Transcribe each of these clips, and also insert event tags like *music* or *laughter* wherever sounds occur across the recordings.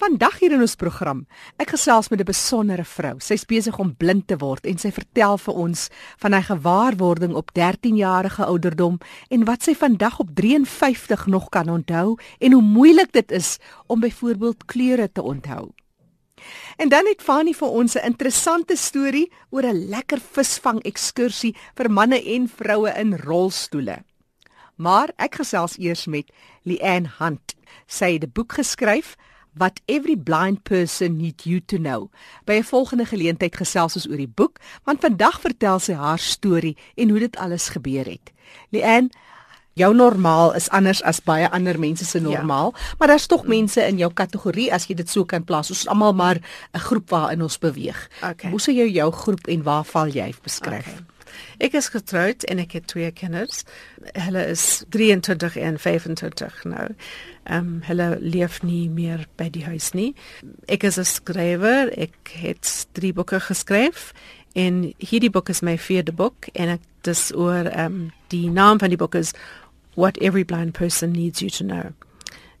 Vandag hier in ons program, ek gesels met 'n besondere vrou. Sy's besig om blind te word en sy vertel vir ons van haar gewaarwording op 13 jarige ouderdom en wat sy vandag op 53 nog kan onthou en hoe moeilik dit is om byvoorbeeld kleure te onthou. En dan het Fanny vir ons 'n interessante storie oor 'n lekker visvang ekskursie vir manne en vroue in rolstoele. Maar ek gesels eers met Leanne Hunt. Sy het 'n boek geskryf What every blind person need you to know. By 'n volgende geleentheid gesels ons oor die boek, want vandag vertel sy haar storie en hoe dit alles gebeur het. Leanne, jou normaal is anders as baie ander mense se normaal, ja. maar daar's tog mense in jou kategorie as jy dit so kan plaas. Ons is almal maar 'n groep waarin ons beweeg. Okay. Hoe sou jy jou groep en waar val jy beskryf? Okay. Ek is getroud en ek het twee kinders. Hulle is 23 en 25 nou. Ehm um, hulle leef nie meer by die huis nie. Ek is 'n skrywer. Ek het drie boeke geskryf en hierdie boek is my vierde boek en ek dis oor ehm um, die naam van die boek is What Every Blind Person Needs You to Know.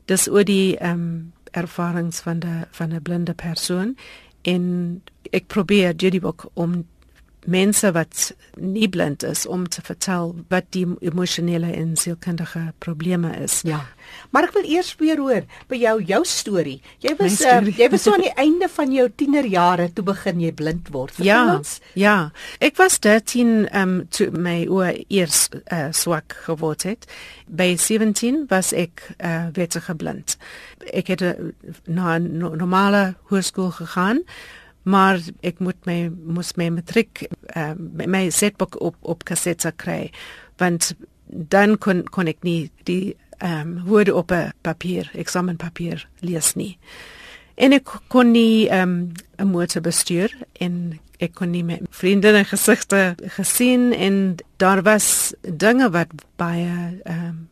Dis oor die ehm um, ervarings van 'n van 'n blinde persoon en ek probeer hierdie boek om mense wat nie blind is om te vertel wat die emosionele en sielkundige probleme is. Ja. Maar ek wil eers weer hoor by jou jou storie. Jy was uh, jy was so aan *laughs* die einde van jou tienerjare toe begin jy blind word. Vertel ja. Ons. Ja. Ek was 13 um toe my oor eers uh, swak geword het. By 17 was ek uh, weer geblind. Ek het uh, na 'n normale hoërskool gegaan maar ek moet my moes my matriek uh, my setboek op op kassette kry want dan kon kon ek nie die ehm um, woorde op 'n papier eksamenpapier lees nie. En ek kon nie ehm um, 'n motor bestuur en ek kon nie met vriende en gesigte gesien en daar was dinge wat baie ehm um,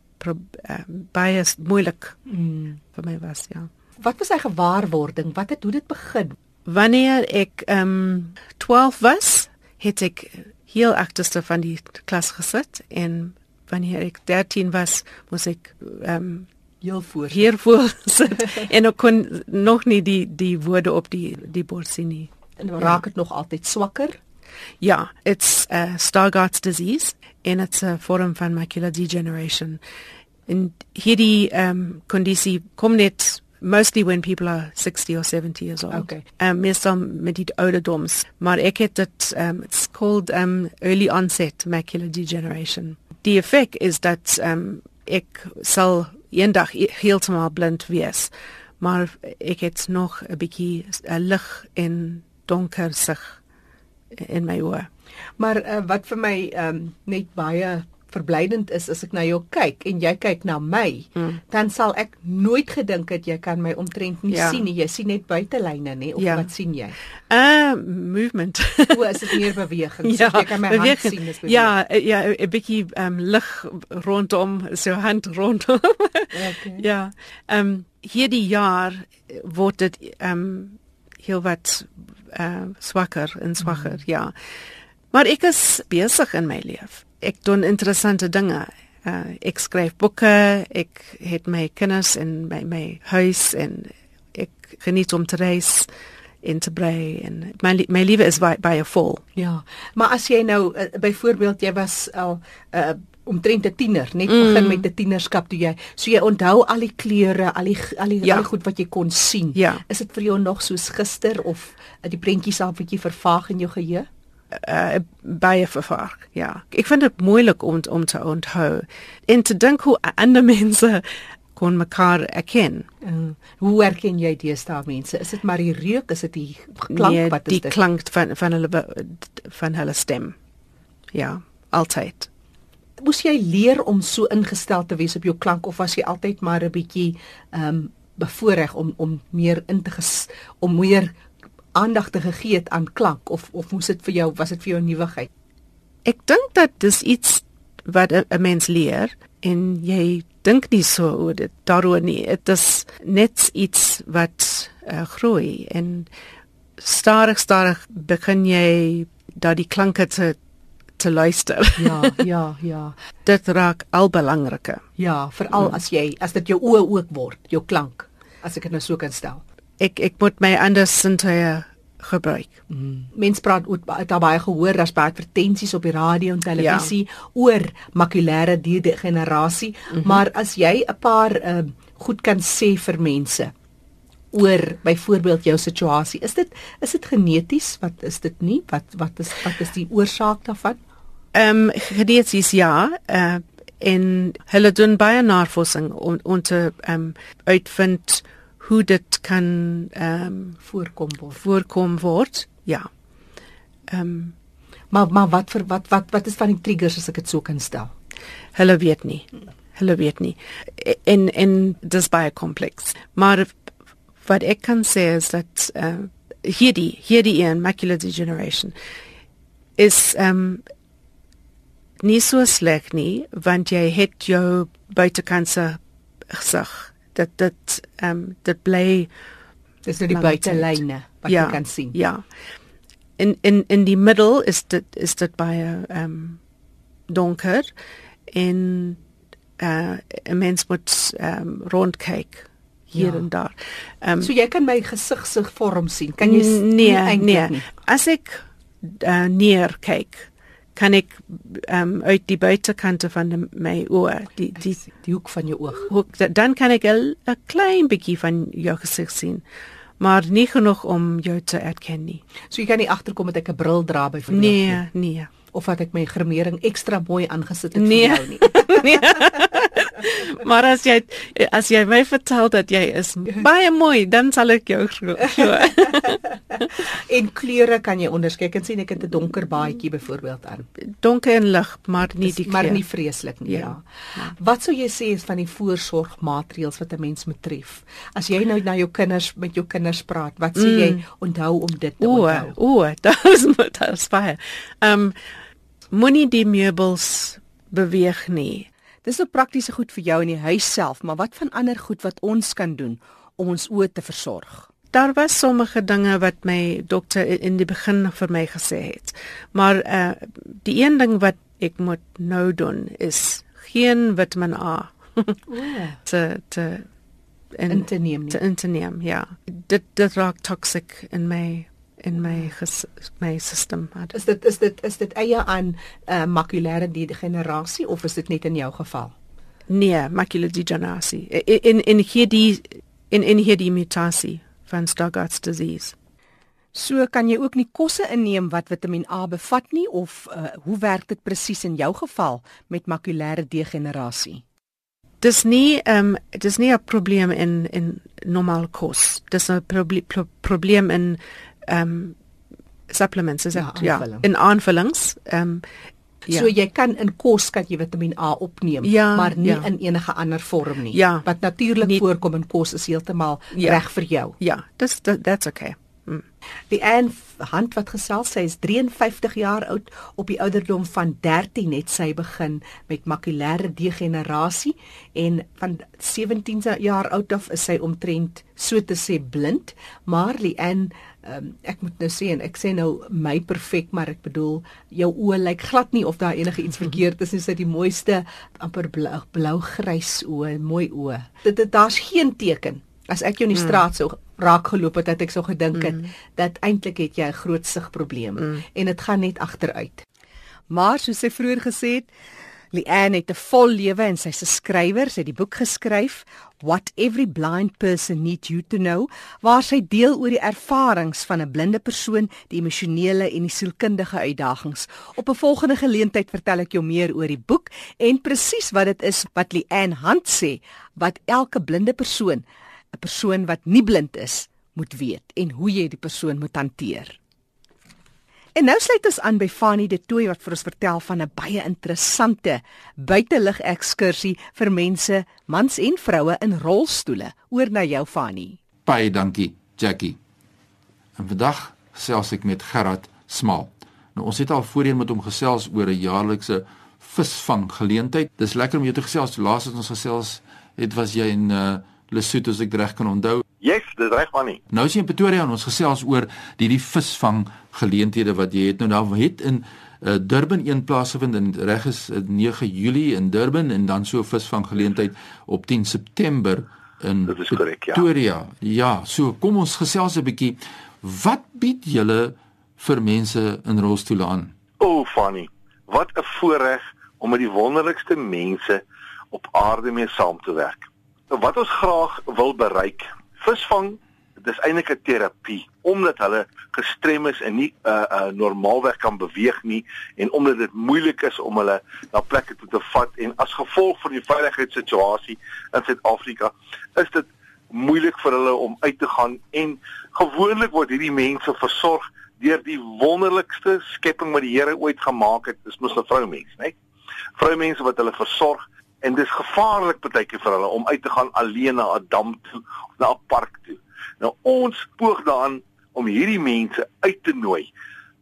um, baie moeilik mm. vir my was ja. Wat was hy gewaarwording? Wat het hoe dit begin Wanneer ek ehm um, 12 was, het ek heel agterste van die klas gesit en wanneer ek 13 was, moes ek ehm um, heel voor hier voor *laughs* sit en ek kon nog nie die die woorde op die die bord sien nie. En raak dit ja. nog altyd swakker? Ja, it's uh, Stargardt's disease and it's a form van macular degeneration. En hierdie ehm um, kondisie kom net mostly when people are 60 or 70 years old. Okay. Um meestal met die ouderdoms, maar ek het dit um it's called um early onset macular degeneration. Die effek is dat um ek sal eendag heeltemal blind wees, maar ek het nog 'n bietjie lig en donker sig in my oë. Maar uh, wat vir my um net baie verblydend is as ek na jou kyk en jy kyk na my, hmm. dan sal ek nooit gedink het jy kan my omtrent nie ja. sien nie. Jy sien net buitelyne nê of ja. wat sien jy? Uh movement. o, is dit meer beweging? *laughs* ja, so jy kan my beweging. hand sien is beweging. Ja, ja, 'n bietjie um lig rondom, so hand rondom. okay. *laughs* Ja. Um hierdie jaar word dit um heel wat uh swakker en swakker, hmm. ja. Maar ek is besig in my lewe ek doen interessante dinge. Uh, ek skryf boeke, ek het my kinders in my my huis en ek geniet om te reis in te brei en my my lewe is by by a fall. Ja. Maar as jy nou uh, byvoorbeeld jy was al uh, omtrent 'n tiener, net mm. begin met 'n tienerskap toe jy so jy onthou al die kleure, al die al die, ja. al die goed wat jy kon sien. Ja. Is dit vir jou nog soos gister of uh, die prentjies al 'n bietjie vervaag in jou geheue? Uh, baie vervaag. Ja, ek vind dit moeilik om om te onthou. En te dink hoe ander *laughs* mense kon mekaar erken. Uh, hoe erken jy deesdae mense? Is dit maar die reuk, is dit die klank nee, wat is dit? Die klank van van hulle van hulle stem. Ja, altyd. Moes jy leer om so ingestel te wees op jou klank of was jy altyd maar 'n bietjie ehm um, bevoorreg om om meer in te ges, om meer aandag te gegee het aan klank of of moes dit vir jou was dit vir jou nuwigheid? Ek dink dat dis iets wat 'n mens leer en jy dink nie so oor dit daaroor nie. Dit is net iets wat uh, groei en stadig stadig begin jy daardie klanke te te luister. *laughs* Ja, ja, ja. dit raak al belangriker. Ja, veral mm. as jy as dit jou oë ook word, jou klank, as ek dit nou so kan stel. Ek ek moet my ander sintuie gebruik. Mm. Mense praat ook daar baie gehoor daar's baie advertensies op die radio en televisie ja. oor makulêre degenerasie, mm -hmm. maar as jy 'n paar uh, goed kan sê vir mense oor byvoorbeeld jou situasie, is dit is dit geneties? Wat is dit nie? Wat wat is wat is die oorsaak daarvan? Ehm um, geneties ja, uh, en hulle doen baie navorsing om om te ehm um, uitvind hoe dit kan ehm um, voorkom word. Voorkom word. Ja. Ehm um, maar maar wat vir wat wat wat is van die triggers as ek dit so kan stel? Hulle weet nie. Hulle weet nie. En en dis baie kompleks. Maar wat ek kan sê is dat uh, hierdie hierdie in macular degeneration is ehm um, nie so sleg nie want jy het jou buitekanse gesig dat dit ehm um, dit bly dis net die buitelyne wat ja, jy kan sien. Ja. In in in die middel is dit is dit baie ehm um, donker en uh 'n mens moet ehm um, rondkyk hier ja. en daar. Ehm um, So jy kan my gesig se vorm sien. Kan jy nee nee. Nie. As ek uh, neer kyk kan ek um, uit die buitekante van die, my oë die die die hoek van jou oog. hoek dan kan ek 'n klein bietjie van jou gesig sien maar nie genoeg om jou te erken nie. So jy kan nie agterkom met ek 'n bril dra by vir nee nee. Of wat ek my gremering ekstra mooi aangesit het nee. vir jou nie *laughs* nee *laughs* maar as jy as jy my vertel dat jy is baie mooi, dan sal ek jou glo. *laughs* *laughs* en kleure kan jy onderskei. Kan sien ek het 'n donker baadjie byvoorbeeld aan. Donker en lig, maar nie die maar nie vreeslik nie. Ja. ja. Wat sou jy sê is van die voorsorgmaatreëls wat 'n mens moet tref? As jy nou na jou kinders met jou kinders praat, wat sê mm. jy onthou om dit te o, onthou? O, o, dis moet as baie. Ehm moenie die meubels beweeg nie. Dis so praktiese goed vir jou in die huis self, maar wat van ander goed wat ons kan doen om ons oë te versorg? Daar was sommige dinge wat my dokter in die begin vir my gesê het. Maar uh die een ding wat ek moet nou doen is geen vitamin A. *laughs* te te en, in te neem nie. Te in te neem, ja. Dit dit raak toxic in my in my ges, my system. Is dit is dit is dit eie aan uh, makulêre degenerasie of is dit net in jou geval? Nee, macular degenerasie. In in hierdie in in hierdie mutasie van Stargardt's disease. So kan jy ook nie kosse inneem wat Vitamiin A bevat nie of uh, hoe werk dit presies in jou geval met makulêre degenerasie? Dis nie ehm um, dis nie 'n probleem in in normaal kos. Dis 'n proble pro probleem in um supplements is dit ja, ja in aanvullings um Ja. So jy kan in kos kan jy Vitamiin A opneem, ja, maar nie ja. in enige ander vorm nie. Ja. Wat natuurlik voorkom in kos is heeltemal ja. reg vir jou. Ja, dis that's okay. Mm. Die een hand wat gesels sy is 53 jaar oud op die ouderdom van 13 het sy begin met makulêre degenerasie en van 17 jaar oud af is sy omtrent so te sê blind maar een um, ek moet nou sê en ek sê nou my perfek maar ek bedoel jou oë lyk glad nie of daar enige iets verkeerd is nie sy die mooiste amper blou, blou grys oë mooi oë dit daar's geen teken as ek jou in die mm. straat sou raak geloop het dat ek so gedink het mm. dat eintlik het jy 'n groot sigprobleem mm. en dit gaan net agteruit. Maar soos sy vroeër gesê het, Leanne het 'n vol lewe en sy's 'n skrywer, sy het die boek geskryf What Every Blind Person Needs You to Know, waar sy deel oor die ervarings van 'n blinde persoon, die emosionele en die sielkundige uitdagings. Op 'n volgende geleentheid vertel ek jou meer oor die boek en presies wat dit is wat Leanne Hand sê wat elke blinde persoon 'n persoon wat nie blind is moet weet en hoe jy die persoon moet hanteer. En nou sluit ons aan by Fanie de Tooy wat vir ons vertel van 'n baie interessante buitelug ekskursie vir mense, mans en vroue in rolstoele. Oor na jou Fanie. Baie dankie, Jackie. En vandag gesels ek met Gerard Smaal. Nou ons het al voorheen met hom gesels oor 'n jaarlikse visvang geleentheid. Dis lekker om jou te gesels. Laas het ons gesels, het was jy in uh Lesotho as ek reg kan onthou. Yes, dis reg man nie. Nou is jy in Pretoria en ons gesels oor die die visvang geleenthede wat jy het nou nou het in uh, Durban een plaas gevind en reg is 9 Julie in Durban en dan so visvang geleentheid op 10 September in korrek, ja. Pretoria. Ja, so kom ons gesels 'n bietjie. Wat bied julle vir mense in rolstoele aan? O, oh, Fanny, wat 'n voorreg om met die wonderlikste mense op aarde mee saam te werk. Wat ons graag wil bereik, visvang, dit is eintlik 'n terapie omdat hulle gestrem is en nie 'n uh, uh, normaalweg kan beweeg nie en omdat dit moeilik is om hulle na plekke toe te vat en as gevolg van die veiligheidssituasie in Suid-Afrika is dit moeilik vir hulle om uit te gaan en gewoonlik word hierdie mense versorg deur die wonderlikste skepping wat die Here ooit gemaak het, dis mos 'n vroumens, né? Vroumense wat hulle versorg en dis gevaarlik partykeer vir hulle om uit te gaan alleen na 'n dam toe na 'n park toe. Nou ons poog daaraan om hierdie mense uit te nooi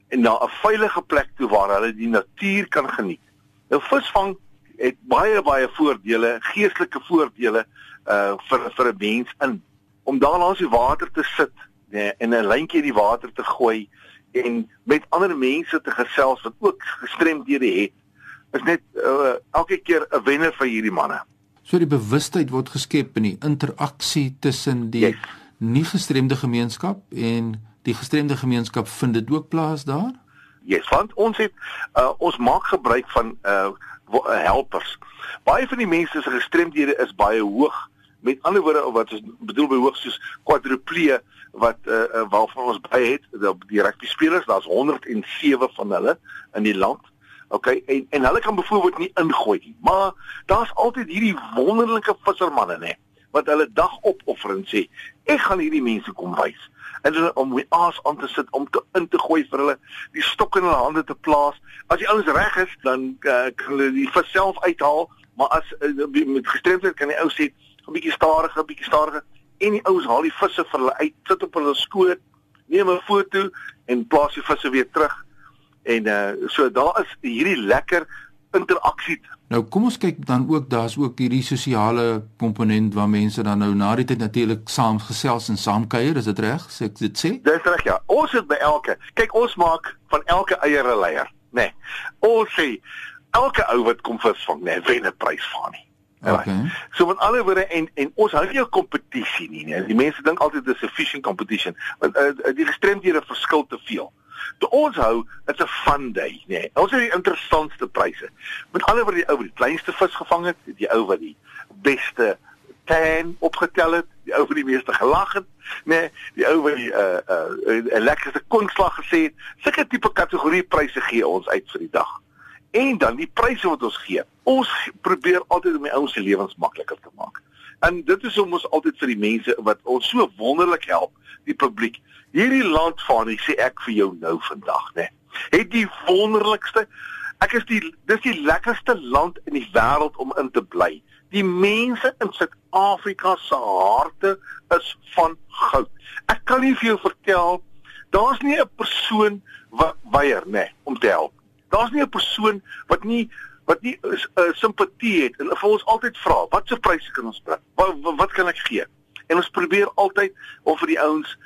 en na 'n veilige plek toe waar hulle die natuur kan geniet. Nou visvang het baie baie voordele, geestelike voordele uh vir vir 'n mens in om daar langs die water te sit nee, en 'n lyntjie in die water te gooi en met ander mense te gesels wat ook gestremdhede het is net uh, elke keer 'n wenner vir hierdie manne. So die bewustheid word geskep in die interaksie tussen die yes. nie gestremde gemeenskap en die gestremde gemeenskap vind dit ook plaas daar? Yes, want ons het uh, ons maak gebruik van uh helpers. Baie van die mense se gestremdhede is baie hoog. Met ander woorde wat ons bedoel by hoog soos kwadriplee wat uh, waarvan ons baie het, die rugby spelers, daar's 107 van hulle in die land. Okay, en en hulle kan byvoorbeeld nie ingooi nie, maar daar's altyd hierdie wonderlike vissermanne nê wat hulle dag opoffer en sê ek gaan hierdie mense kom wys. En hulle om die aas aan te sit om te in te gooi vir hulle die stok in hulle hande te plaas. As die ouens reg is dan uh, kan hulle die vis self uithaal maar as uh, met gestremdheid kan die ou sê 'n bietjie stadiger 'n bietjie stadiger en die ouens haal die visse vir hulle uit sit op hulle skoot neem 'n foto en plaas die visse weer terug En uh so daar is hierdie lekker interaksie. Nou kom ons kyk dan ook daar's ook hierdie sosiale komponent waar mense dan nou na die tyd natuurlik saam gesels en saam kuier, is dit reg? Sê ek dit sê? Dis reg ja. Ons is by elke. Kyk ons maak van elke eier 'n leier, nê. Nee. Ons sê elke ou wat kom visvang, nê, nee, wen 'n prys van nie. Okay. So met ander woorde en en ons hou nie 'n kompetisie nie, nee. Die mense dink altyd dis 'n fishing competition, want uh, die gestremdhede verskil te veel. Toe ons hou, dit's 'n fun day, nê. Nee. Ons het die interessantste pryse. Met ander woorde die ou wat die kleinste vis gevang het, die ou wat die beste tan opgetel het, die ou wat die meeste gelag het, nê, nee, die ou wat die uh uh 'n lekkerste konslag gesê het. Sulke tipe kategorie pryse gee ons uit vir die dag. En dan die pryse wat ons gee. Ons probeer altyd om die ouens se lewens makliker te maak. En dit is om ons altyd vir die mense wat ons so wonderlik help, die publiek. Hierdie land van ek sê ek vir jou nou vandag, né? Het die wonderlikste ek is die dis die lekkerste land in die wêreld om in te bly. Die mense in Suid-Afrika se harte is van goud. Ek kan nie vir jou vertel daar's nie 'n persoon wat weier nê nee, om te help. Daar's nie 'n persoon wat nie wat nie 'n uh, simpatie het en vir ons altyd vra, wat se pryse kan ons bring? Wat, wat kan ek gee? En ons probeer altyd om vir die ouens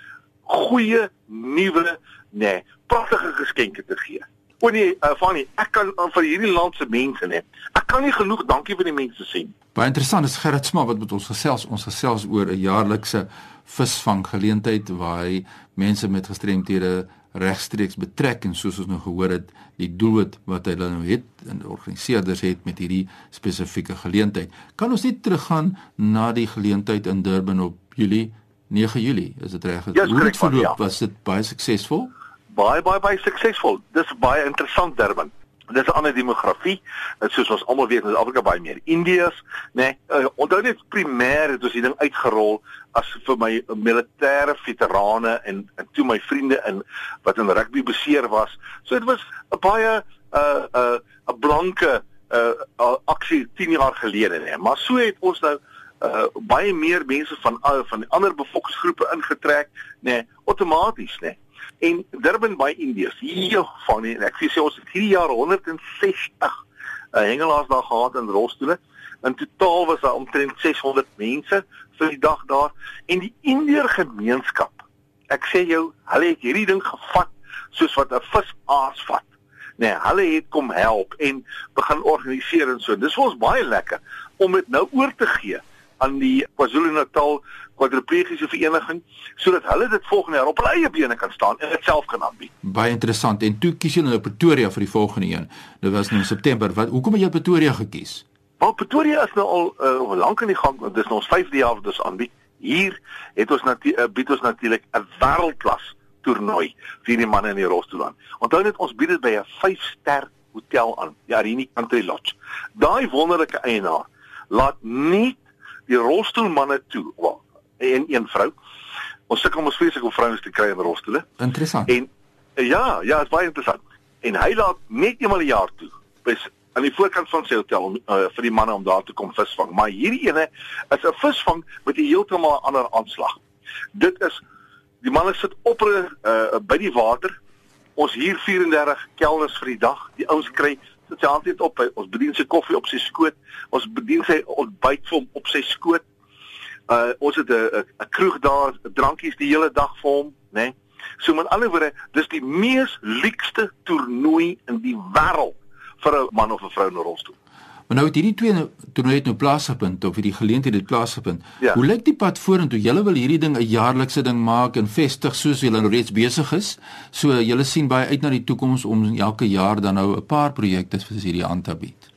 goeie nuwe nê, nee, pragtige geskenke te gee. O nee, uh, Fanny, ek kan uh, vir hierdie land se mense net. Ek kan nie genoeg dankie vir die mense sê. Baie interessant is Gerrit Sma wat met ons gesels. Ons gesels oor 'n jaarlikse visvanggeleentheid waar hy mense met gestremthede regstreeks betrek en soos ons nou gehoor het, die doelwit wat hulle nou het en organiseerders het met hierdie spesifieke geleentheid. Kan ons net teruggaan na die geleentheid in Durban op Julie 9 Julie, is dit reg? Ja, Hoe het verloop? Ja. Was dit baie suksesvol? Baie baie baie suksesvol. Dis baie interessant Durban. Dis 'n ander demografie. Dit soos ons almal weet, is Afrika baie meer Indiërs, né? Nee, uh, onthou net primêr het ons die ding uitgerol as vir my militêre veterane en en toe my vriende in wat in rugby beseer was. So dit was 'n baie 'n uh, 'n uh, 'n blanke uh aksie 10 jaar gelede, né? Nee. Maar so het ons nou uh baie meer mense van van die ander bevolkingsgroepe ingetrek, nê, nee, outomaties, nê. Nee. En Durban by Indiërs, hier van en ek sê ons het hierdie jaar 160 uh, hengelaars daar gehad in rolstoele. In totaal was daar omtrent 600 mense vir die dag daar en die Indiër gemeenskap. Ek sê jou, hulle het hierdie ding gevat soos wat 'n vis aas vat. Nee, hulle het kom help en begin organiseer en so. Dis vir ons baie lekker om dit nou oor te gee aan die KwaZulu-Natal kwadriplegiese vereniging sodat hulle dit volgende jaar op hulle eie bene kan staan en dit self kan aanbied. Baie interessant. En toe kies julle nou Pretoria vir die volgende een. Dit was nou in September. Wat hoekom het jy Pretoria gekies? Wel Pretoria is nou al uh, lank in die gang. Dit is nou ons 5de jaar wat ons aanbied. Hier het ons natuurlik uh, bied ons natuurlik 'n wêreldklas toernooi vir die manne in die rolstoel aan. Onthou net ons bied dit by 'n 5-ster hotel aan, die Arini Country Lodge. Daai wonderlike eienaar laat nie die rolstoelmanne toe. Wel, en een vrou. Ons sukkel mos vreeslik om vrouens te kry in rolstoele. Interessant. En ja, ja, dit is baie interessant. En hy laat net eenmal 'n jaar toe. Bes aan die voorkant van sy hotel om uh, vir die manne om daar te kom visvang. Maar hierdie ene is 'n visvang met 'n heeltemal ander aanslag. Dit is die manne sit op uh, by die water. Ons hier 34 kelners vir die dag. Die ouens kry sit sy altyd op. Ons bedien sy koffie op sy skoot. Ons bedien sy ontbyt vir hom op sy skoot. Uh ons het 'n 'n kroeg daar, drankies die hele dag vir hom, né? Nee? So met ander woorde, dis die mees luukste toernooi in die wêreld vir 'n man of 'n vrou in 'n rolstoel. Maar nou het hierdie twee nou, toernooi het nou plaasgevind of hierdie geleentheid het plaasgevind. Ja. Hoe lyk die pad vorentoe? Julle wil hierdie ding 'n jaarlikse ding maak en vestig soos julle nou reeds besig is. So julle sien baie uit na die toekoms om elke jaar dan nou 'n paar projekte soos hierdie aan te bied.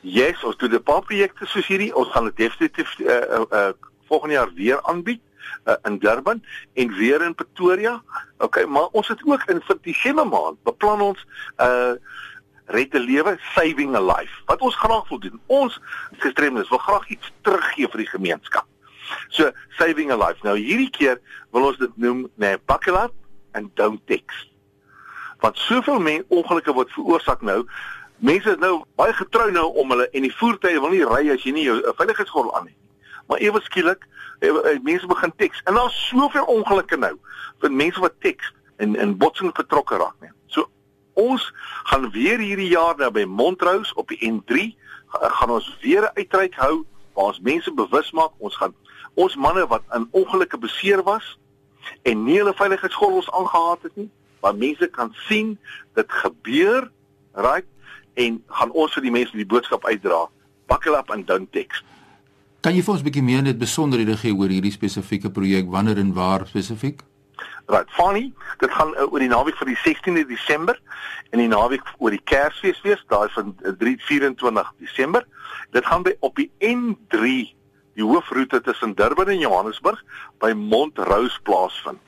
Yes, ons doen 'n paar projekte soos hierdie. Ons gaan dit definitief uh, uh, volgende jaar weer aanbied uh, in Durban en weer in Pretoria. Okay, maar ons het ook in vir Desember maand beplan ons uh red 'n lewe saving a life. Wat ons graag wil doen. Ons gestremdes wil graag iets teruggee vir die gemeenskap. So saving a life. Nou hierdie keer wil ons dit noem nee, buckle up and don't text. Want soveel mense ongelukke word veroorsaak nou. Mense is nou baie getrou nou om hulle en die voertuie wil nie ry as jy nie jou veiligheidsgordel aan het nie maar ewe skielik eh, mense begin teks en daar's soveel ongelukke nou vir mense wat teks en in botsing betrokke raak nie. So ons gaan weer hierdie jaar nou by Montrose op die N3 gaan ons weer 'n uitreik hou waar ons mense bewus maak ons gaan ons manne wat in ongelukke beseer was en nie hulle veiligheidsgordels aangehaat het nie, waar mense kan sien dit gebeur, right? En gaan ons vir die mense die boodskap uitdra. Buckle up and don't text. Kan jy vir ons 'n bietjie meer net besonderhede gee oor hierdie spesifieke projek, wanneer en waar spesifiek? Right, funny, dit gaan uh, oor die naweek van die 16de Desember en die naweek oor die Kersfees wees, daai van 324 uh, Desember. Dit gaan by op die N3, die hoofroete tussen Durban en Johannesburg by Montrose plaasvind.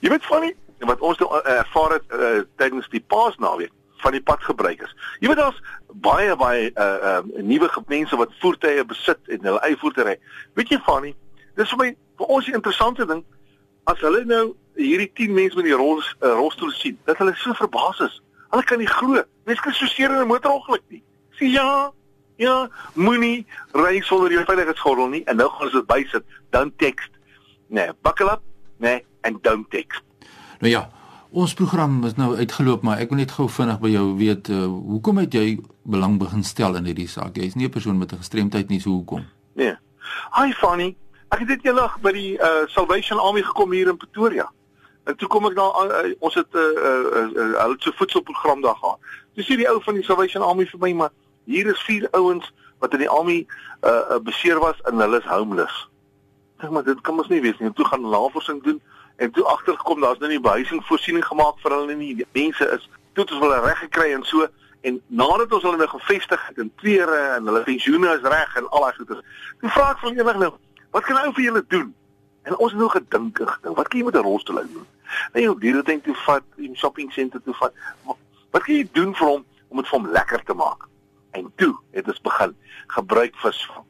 Jy weet funny, wat ons nou uh, ervaar het uh, tydens die Paasnaweek van die padgebruikers. Jy weet daar's baie baie uh uh nuwe mense wat voertuie besit en hulle eie voertuie. Weet jy van nie? Dis vir my vir ons die interessante ding as hulle nou hierdie 10 mense met die rol uh, rolstoel sien, dat hulle so verbaas is. Hulle kan nie glo. Mense kan so seer in 'n motorongeluk nie. Sê ja. Ja, moenie ry sonder jou veiligheidsgordel nie en nou gaan ons dit bysit. Don't text. Nee, buckle up. Nee, and don't text. Nou ja, Ons program is nou uitgeloop, maar ek wil net gou vinnig by jou weet, uh, hoekom het jy belang begin stel in hierdie saak? Jy is nie 'n persoon met 'n gestremdheid nie, so hoekom? Nee. Hi Fanny, ek het dit eendag by die uh, Salvation Army gekom hier in Pretoria. En toe kom ek daar uh, ons het 'n uh, uh, uh, hulle so voedselprogram daar gehad. Toe sien die ou van die Salvation Army vir my, maar hier is vier ouens wat in die army uh, uh, beseer was en hulle is homeless. Ek maar dit kan mos nie wees nie. Toe gaan navorsing doen en toe agtergekom daar's nou nie behuising voorsiening gemaak vir hulle nie. Die mense is toe ons hulle reg gekry en so en nadat ons hulle nou gevestig het in klere en hulle pensioene is reg en al daai goeie. Toe vra ek van eendag nou, wat kan ou vir julle doen? En ons het nou gedink, gedink, wat kan jy met 'n rolstoel doen? Nee, jy diere dink toe vat, in shopping center toe vat. Wat kan jy doen vir hom om dit vir hom lekker te maak? En toe het ons begin gebruik visvang.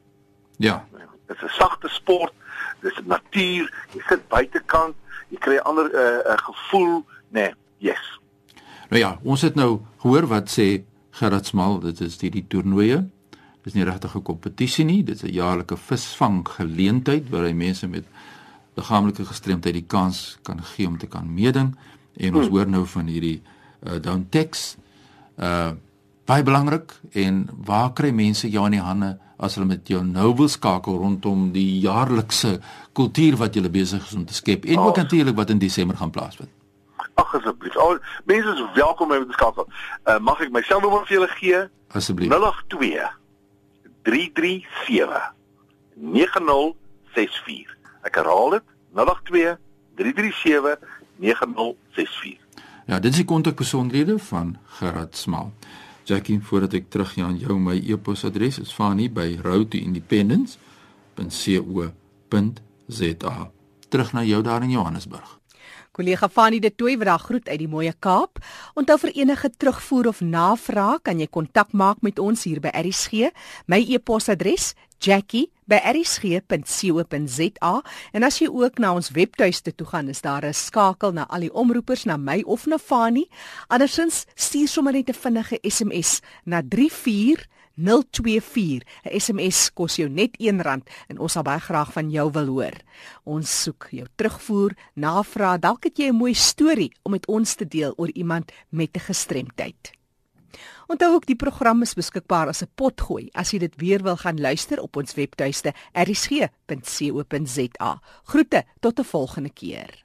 Ja. Dit is 'n sagte sport, dis natuur, jy sit buitekant, jy kry 'n ander 'n uh, uh, gevoel, nê. Nee, yes. Nou ja, ons het nou gehoor wat sê Gerard Smal, dit is die die toernooie. Dis nie regtig 'n kompetisie nie, dit is 'n jaarlike visvang geleentheid waar hy mense met liggaamlike gestremdheid die kans kan gee om te kan meeding en ons hmm. hoor nou van hierdie uh, down text uh baie belangrik en waar kry mense jou in die hande as hulle met jou nou wil skakel rondom die jaarlikse kultuur wat jy besig is om te skep en oh. ook natuurlik wat in Desember gaan plaasvind. Ag asseblief. Al mense is welkom om te skakel. Uh, mag ek my selfnommer vir julle gee? Asseblief. 082 337 9064. Ek herhaal dit 082 337 9064. Ja, dit is die kontakbesonderhede van Gerard Smal. Jackie, voordat ek teruggaan aan jou my e-posadres is Fanie roadtoindependence.co.za. Terug na jou daar in Johannesburg. Kollega Fanie de Tooi wat daar groet uit die mooi Kaap. Onthou vir enige terugvoer of navraag kan jy kontak maak met ons hier by RSG. My e-posadres jackie@rsg.co.za en as jy ook na ons webtuiste toe gaan, is daar 'n skakel na al die omroepers na my of na Fanie. Andersins stuur sommer net 'n vinnige SMS na 34 024 'n SMS kos jou net R1 en ons sal baie graag van jou wil hoor. Ons soek jou terugvoer, navraag, dalk het jy 'n mooi storie om met ons te deel oor iemand met 'n gestremdheid. Onthou ook die program is beskikbaar as 'n potgooi as jy dit weer wil gaan luister op ons webtuiste erisg.co.za. Groete tot 'n volgende keer.